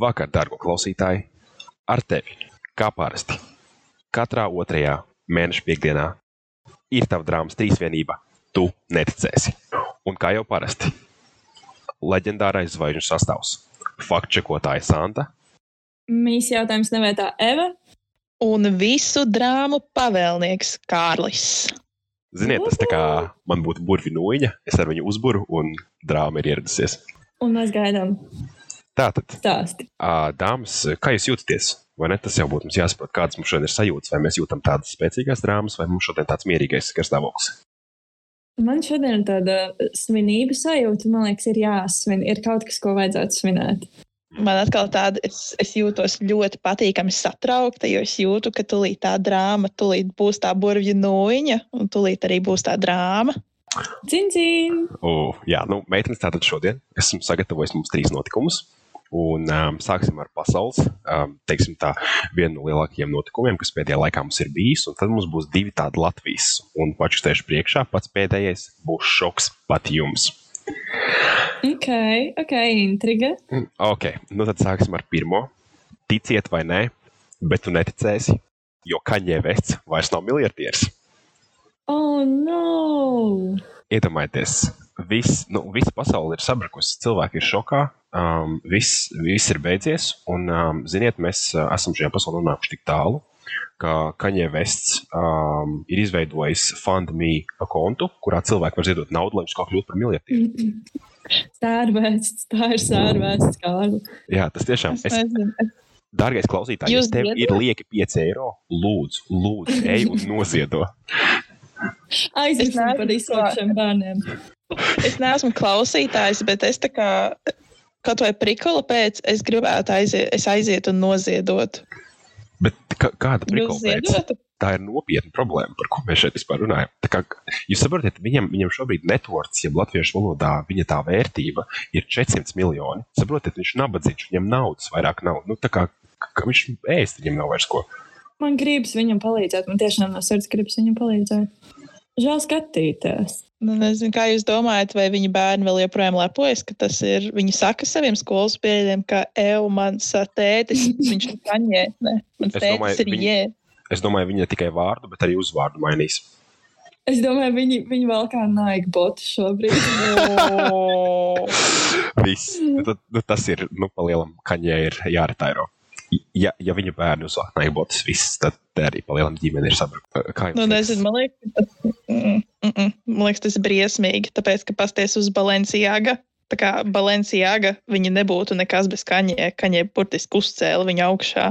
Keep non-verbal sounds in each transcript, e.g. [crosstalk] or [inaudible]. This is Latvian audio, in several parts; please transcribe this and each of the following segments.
Labvakar, dārgo klausītāji! Ar tevi, kā parasti, katrā otrajā mēneša piekdienā ir tava drāmas trīsvienība. Tu neticēsi. Un kā jau parasti, leģendārais zvaigžņu sastāvs - faktčekotāja Santa, Mīs jautājums nevētā Eva. Un visu drāmu pavēlnieks Kārlis. Ziniet, tas tā kā man būtu burvju nūjiņa, es ar viņu uzburu un drāma ir ieradusies. Un mēs gaidām Tātad, stāstu. ā, dāmas, kā jūs jūtaties? Vai ne? Tas jau būtu mums jāsaprot, kādas mums šodien ir sajūtas. Vai mēs jūtam tādas spēcīgas drāmas, vai mums šodien tāds mierīgais garstāvoklis? Man šodien ir tāda svinība sajūta. Man liekas, ir jāsvin. Ir kaut kas, ko vajadzētu svinēt. Man atkal tāda, es, es jūtos ļoti patīkami satraukta, jo es jūtu, ka tūlīt tā drāma, tūlīt būs tā burvju nūjiņa, un tūlīt arī būs tā drāma. Cincīn! O, jā, nu, meitenes, tātad šodien esmu sagatavojis mums trīs notikumus. Un um, sāksim ar pasaules, um, teiksim tā, vienu no lielākajiem notikumiem, kas pēdējā laikā mums ir bijis. Un tad mums būs divi tādi Latvijas. Un pašu tieši priekšā pats pēdējais būs šoks pat jums. Ok, ok, intriga. Mm, Ok, nu tad sāksim ar pirmo. Ticiet vai nē, bet tu neticēsi, jo Kaņē Vests vairs nav miljardieris. Oh, no! Iedomājieties, viss, nu, visa pasaule ir sabrukusi, cilvēki ir šokā, um, viss, viss ir beidzies. Un, um, ziniet, mēs uh, esam šajā pasaulē nonākuši tik tālu, ka Kaņē Vests um, ir izveidojis FundMe kontu, kurā cilvēki var ziedot naudu, lai viņš kaut kā kļūtu par miljardieru. Sērvēsts, tā ir sērvēsts, Kārli. Jā, tas tiešām Es ir. es- Dārgais klausītājs, ja Jūs tev ir lieki 5 eiro, lūdzu, lūdzu, ej un noziedo. Neesmu par izslēgšiem bērniem. es neesmu klausītājs, bet es tā kā kaut vai prikola pēc, es gribētu aiziet, es aizietu un noziedotu. Bet kā, kāda Jūs prikola pēc? Tā ir nopietna problēma, par ko mēs šeit vispār runājam. Tā kā, jūs saprotat, viņam, viņam šobrīd networks, ja latviešu valodā viņa tā vērtība ir 400 miljoni. Saprotat, viņš ir nabadzīgs, viņam naudas vairāk nav. Nu, tā kā, kā viņš ēst, viņam nav vairs ko. Man gribas viņam palīdzēt, man tiešām no sirds gribas viņam palīdzēt. Žēl skatīties. Nu, nezinu, kā jūs domājat, vai viņa bērni vēl joprojām lepojas, ka tas ir. Viņi saka saviem skolas biedriem, ka EU mans tētis, viņš ir kaņē. Ne, mans Es tētis domāju, ir jē. Es domāju, viņa tikai vārdu, bet arī uzvārdu mainīs. Es domāju, viņi, viņi vēl kā naigi boti šobrīd. [laughs] Viss. Nu, nu, tas ir, nu, palielam, kaņē ir jāretairo. Ja, ja viņa bērni uzvāk naibotas, viss, tad arī palielam ģimene ir sabruka. Kā jums Nu, nezinu, man liekas, tas, mm, mm, mm, man liekas, tas ir briesmīgi. Tāpēc, ka pasties uz Balenciāga. Tā kā Balenciāga viņa nebūtu nekas bez kaņē. Kaņē burtiski uzcēla viņu augšā.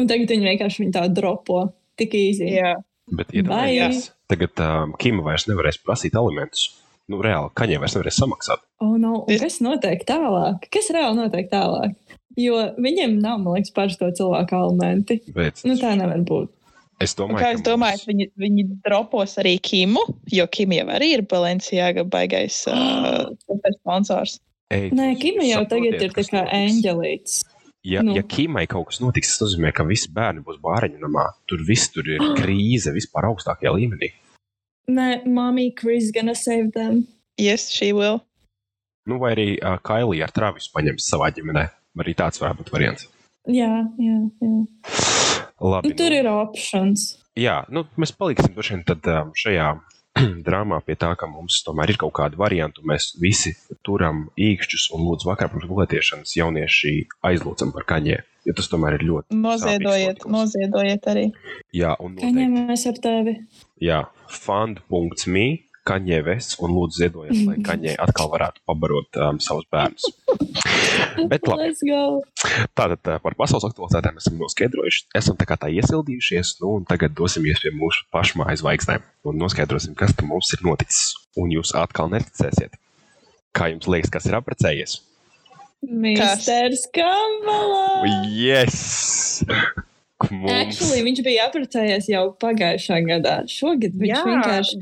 Un tagad viņi vienkārši viņu tā dropo. Tik īsi. Jā. Bet iedomājieties, tagad um, Kima vairs nevarēs prasīt alimentus. Nu, reāli, kaņē vairs nevarēs samaksāt. Oh, no. Kas notiek tālāk? Kas reāli notiek tālāk? Jo viņiem nav, man liekas, paši to cilvēku elementi. Bet Nu, tā nevar būt. es domāju, Kā jūs ka domājat, viņi, viņi dropos arī Kimu? Jo Kim jau arī ir Balenciāga baigais [gasps] uh, sponsors. Ei, Nē, Kima jau tagad ir tā kā eņģelīts. Ja, nu. ja Kimai kaut kas notiks, tas nozīmē, ka visi bērni būs bāriņu namā. Tur viss tur ir [gasps] krīze vispār augstākajā līmenī. Nē, mommy, Chris gonna save them. Yes, she will. Nu, vai arī uh, Kailija ar Travisu paņems savā ģimenē. Arī tāds varētu būt variants. Jā, jā, jā. Labi, Nu, tur ir options. Jā, nu, mēs paliksim vien tad, um, šajā [clears throat] drāmā pie tā, ka mums tomēr ir kaut kāda varianta. Mēs visi turam īkšķus un lūdzu vakarā pirms gulētiešanas jaunieši aizlūdzam par kaņē. Jo tas tomēr ir ļoti. Noziedojiet, noziedojiet arī. Jā, un noteikti. ņemamies ar tevi? Jā, fund.me, kaņē vests un lūdzu ziedojiet, lai [laughs] kaņē atkal varētu pabarot um, savus bērnus. [laughs] Bet labi, Let's go! tātad uh, par pasaules aktualitātēm esam noskaidrojuši. Esam tā kā tā iesildījušies, nu un tagad dosimies pie mūsu pašmājas zvaigznēm un noskaidrosim, kas tam mums ir noticis. Un jūs atkal neticēsiet. Kā jums liekas, kas ir apprecējies? Misters Kambala! Yes! Mums... Actually, viņš bija apprecējies jau pagājušā gadā. Šogad viņš Jā. vienkārši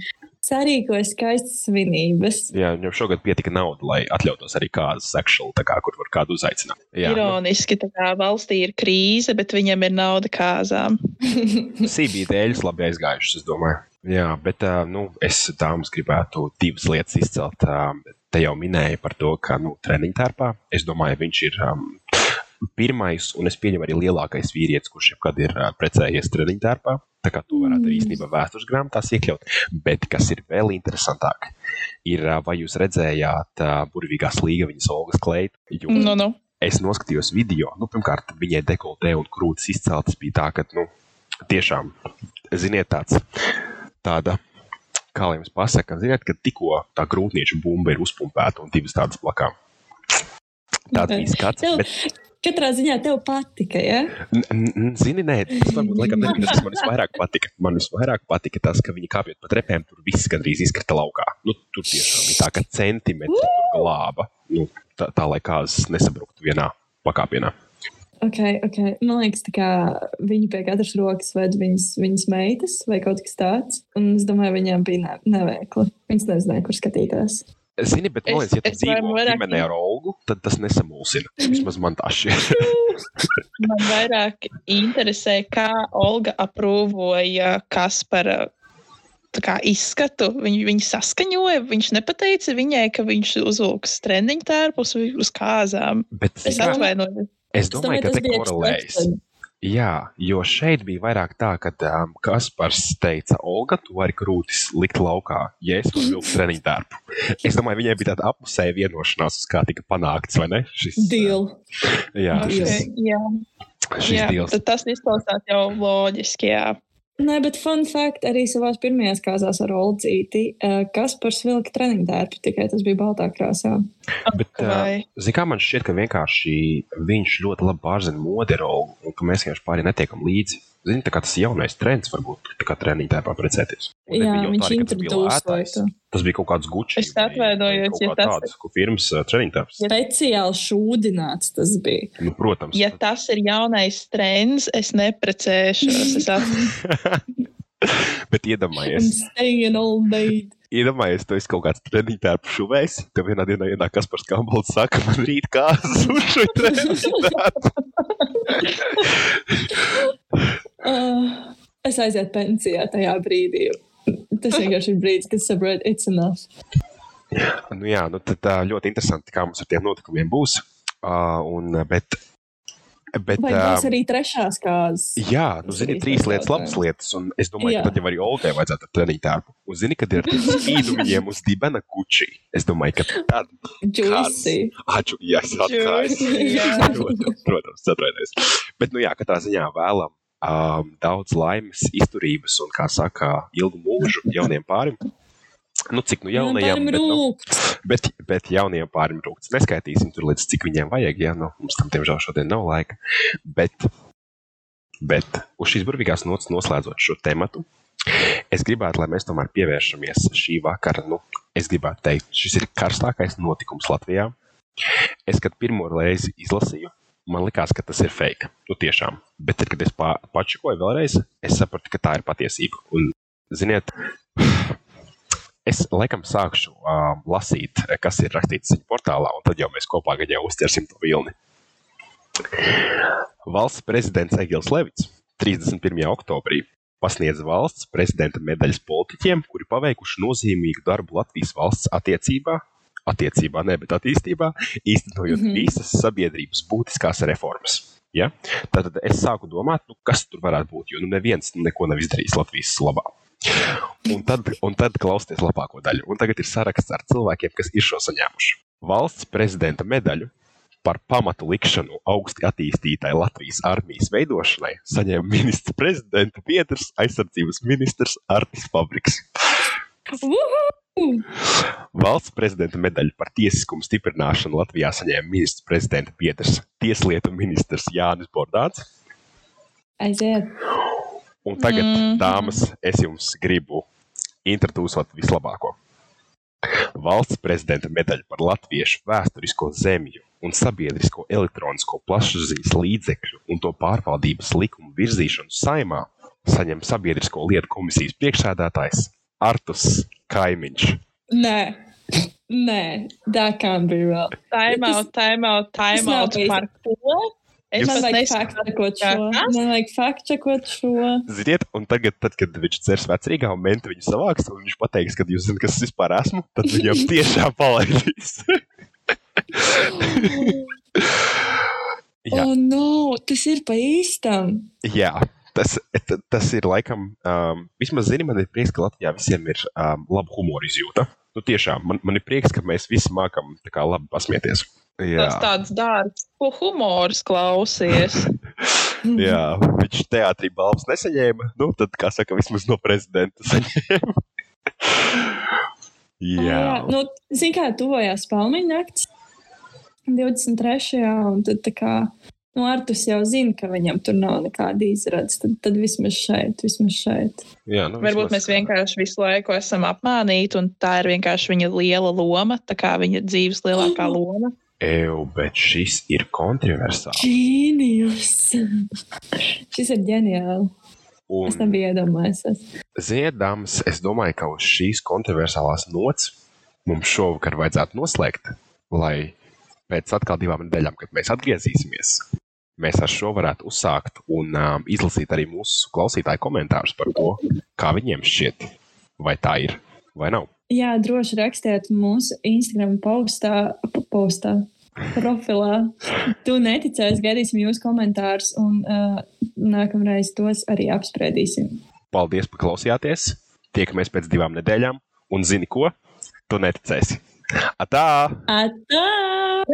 sarīkoja skaistas svinības. Jā, viņam šogad pietika nauda, lai atļautos arī kādu seksuālu, tā kā kur var kādu uzaicināt. Jā, nu, Ironiski, tā kā valstī ir krīze, bet viņam ir nauda kāzām. [laughs] CBD dēļus labi aizgājušas, es domāju. Jā, bet nu, es dāmas gribētu divas lietas izcelt. Te jau minēja par to, ka nu, treniņu tērpā, es domāju, viņš ir um, pirmais, un es pieņemu arī lielākais vīrietis, kurš jebkad ir precējies treniņu tērpā. Tā kā to varētu arī īstenībā vēstures grāmatās iekļaut. Bet kas ir vēl interesantāk, ir, vai jūs redzējāt burvīgās līgaviņas Olgas kleitu? Jo Nu, nu. es noskatījos video, nu, pirmkārt, viņai dekoltē un krūtis izceltas bija tā, ka, nu, tiešām, ziniet, tāds, tāda, kā lai jums pasaka, ziniet, ka tikko tā grūtnieču bumba ir uzpumpēta un divas tādas plakām. Tāds bija skats. Tev- Bet, Katrā ziņā tev patika, ja? zini, nē, tas varbūt laikam nebija tas, kas man visvairāk patika. Man visvairāk patika tas, ka viņi kāpjot pa trepēm, tur viss gandrīz izkrita laukā. Nu, tur tiešām bija tā, ka centimetri tur glāba. Nu, tā, tā, lai kāzas nesabruktu vienā pakāpienā. Ok, ok. Man liekas, kā viņi pie katras rokas ved viņas, viņas meitas vai kaut kas tāds. Un es domāju, viņiem bija ne, neveikli. Viņas nezināja, kur skatīties. Zini, bet man liekas, ja tu dzīvo ģimenē ar Olgu, tad tas nesamulsina. Vismaz man tā šķiet. [laughs] Man vairāk interesē, kā Olga aprūvoja Kaspara tā kā izskatu. Viņu, viņu saskaņoja. Viņš nepateica viņai, ka viņš uzvilks treniņu tērpus uz kāzām. Bet, Es atvainojos. es domāju, ka te korelējas. Jā, jo šeit bija vairāk tā, ka um, Kaspars teica, Olga, tu vari krūtis likt laukā, ja es vilkt treniņu tērpu. Es domāju, viņai bija tāda apusēja vienošanās, uz kā tika panākts, vai ne? Šis, Deal. Jā, Deal. šis, Jā, šis jā tas izklausās jau loģiski. Jā. Nē, bet fun fact arī savās pirmajās kāzās ar Olcīti, uh, kas par svilka treniņu tērpu, tikai tas bija baltā krāsā. Bet, Vai- Ziniet, kā man šķiet, ka vienkārši viņš ļoti labi pārzina moderolu un ka mēs vienkārši pārējiem netiekam līdzi. Ziniet, tā kā tas jaunais trends varbūt tā kā treniņu tērpā precēties. Un Jā, viņš tā arī, ka tas bija introdūsoja lētais. to. Tas bija kaut kāds gučs. Es atvainojos, ja tas- tāds, ko firmas uh, treniņu tērps. Speciāli šūdināts tas bija. Nu, protams. Ja tas ir jaunais trends, es neprecēšos. Es [laughs] at... Bet iedomājies, staying all day. iedomājies, tu esi kaut kāds treniņu tērpu šuvēs. Tev vienā dienā ienāk kas par skambalu, saka, man rīt kāzas uz šo [laughs] treniņu. [laughs] Uh, es aizietu pensijā tajā brīdī. Tas vienkārši ir brīdis, kad saprotu, it's enough. Nu, jā, nu, tad uh, ļoti interesanti, kā mums ar tiem notikumiem būs. Uh, un, bet, bet, Vai būs uh, arī trešās kārtas? Jā, nu, zini, trīs tas lietas, labas lietas. Un es domāju, Jā. ka tad jau arī Olgai vajadzētu treniņu tērpu. Un zini, kad ir spīdu uz dibena kučī. Es domāju, ka tad, Juicy. Aču, jā, es atklāju. [laughs] Protams, protams, atvainojos. Bet, nu jā, katrā ziņā vēlam um, daudz laimes, izturības un, kā saka, ilgu mūžu jauniem pārim. Nu, cik nu jaunajiem, bet, nu, bet, bet jauniem pārim rūkts. Neskaitīsim tur līdz cik viņiem vajag, ja nu, mums tam, diemžēl, šodien nav laika. Bet, bet uz šīs burvīgās nots noslēdzot šo tematu, es gribētu, lai mēs tomēr pievēršamies šī vakara, nu, es gribētu teikt, šis ir karstākais notikums Latvijā. Es, kad pirmo reizi izlasīju, man likās, ka tas ir fake. Nu, tiešām. Bet, tad, kad es pā- pačakoju vēlreiz, es sapratu, ka tā ir patiesība. Un, ziniet, es laikam sākšu um, lasīt, kas ir rakstīts viņa portālā, un tad jau mēs kopā jau uztversim to vilni. Valsts prezidents Egils Levits 31. oktobrī pasniedz valsts prezidenta medaļas politiķiem, kuri paveikuši nozīmīgu darbu Latvijas valsts attiecībā, attiecībā, ne, bet attīstībā, īstenojot mm. -hmm. visas sabiedrības būtiskās reformas. Ja? Tad es sāku domāt, nu, kas tur varētu būt, jo nu, neviens neko nav izdarījis Latvijas labā. Un tad, un tad klausieties labāko daļu. Un tagad ir saraksts ar cilvēkiem, kas ir šo saņēmuši. Valsts prezidenta medaļu par pamatu likšanu augsti attīstītai Latvijas armijas veidošanai saņēma ministrs prezidenta Pietrs, aizsardzības ministrs Artis Fabriks. Uhu! Valsts prezidenta medaļu par tiesiskumu stiprināšanu Latvijā saņēma ministrs prezidenta Pietrs, tieslietu ministrs Jānis Bordāts. Aiziet. Un tagad, mm. Dāmas, es jums gribu introdūsot vislabāko. Valsts prezidenta medaļu par latviešu vēsturisko zemju un sabiedrisko elektronisko plašsaziņas līdzekļu un to pārvaldības likumu virzīšanu saimā saņem sabiedrisko lietu komisijas priekšsēdētājs Artus Kaimiņš. Nē. Nē, that can't be real. Time out, time out, time out. Par ko? Es Man vajag kā šo. Man vajag fact-checkot šo. Ziniet, un tagad, tad, kad viņš dzers vecrīgā un menti viņu savāks, un viņš pateiks, ka jūs zināt, kas es vispār esmu, tad viņam [laughs] tiešām palaidīs. [laughs] Oh, no, tas ir pa īstam. Jā, tas, tas ir laikam, um, vismaz zini, man ir prieks, ka Latvijā visiem ir um, laba humora izjūta. Nu, tiešām, man, man ir prieks, ka mēs visi mākam kā labi pasmieties. Tas Jā, tāds dārgs, ko humors klausies. [laughs] jā, viņš teātrī balvas nesaņēma. Nu, tad, kā saka, vismaz no prezidenta saņēma. [laughs] Jā, jā, nu, zini, kā tuvojās Palmiņa naktis 23. un tad tā kā. Nu, Artus jau zina, ka viņam tur nav nekāda izredzes. Tad, tad vismaz šeit, vismaz šeit. jā nu, Varbūt vismaz- mēs vienkārši visu laiku esam apmānīti, un tā ir vienkārši viņa liela loma, tā kā viņa dzīves lielākā [gasps] loma. Ew, bet šis ir kontroversāls. Genius! [laughs] Šis ir ģeniāli. Es Un, nebiju iedomājies. ziniet, dāmas, es domāju, ka uz šīs kontroversālās nots mums šovakar vajadzētu noslēgt, lai pēc atkal divām nedēļām, kad mēs atgriezīsimies, mēs ar šo varētu uzsākt un um, izlasīt arī mūsu klausītāju komentārus par to, kā viņiem šķiet, vai tā ir vai nav. Jā, droši rakstiet mūsu Instagram postā, postā profilā. Tu neticēsi, gaidīsim jūsu komentārus, un uh, nākamreiz tos arī apspriedīsim. Paldies, ka klausījāties! Tiekamies pēc divām nedēļām, un zini ko? Tu neticēsi! Атаа! Атаа!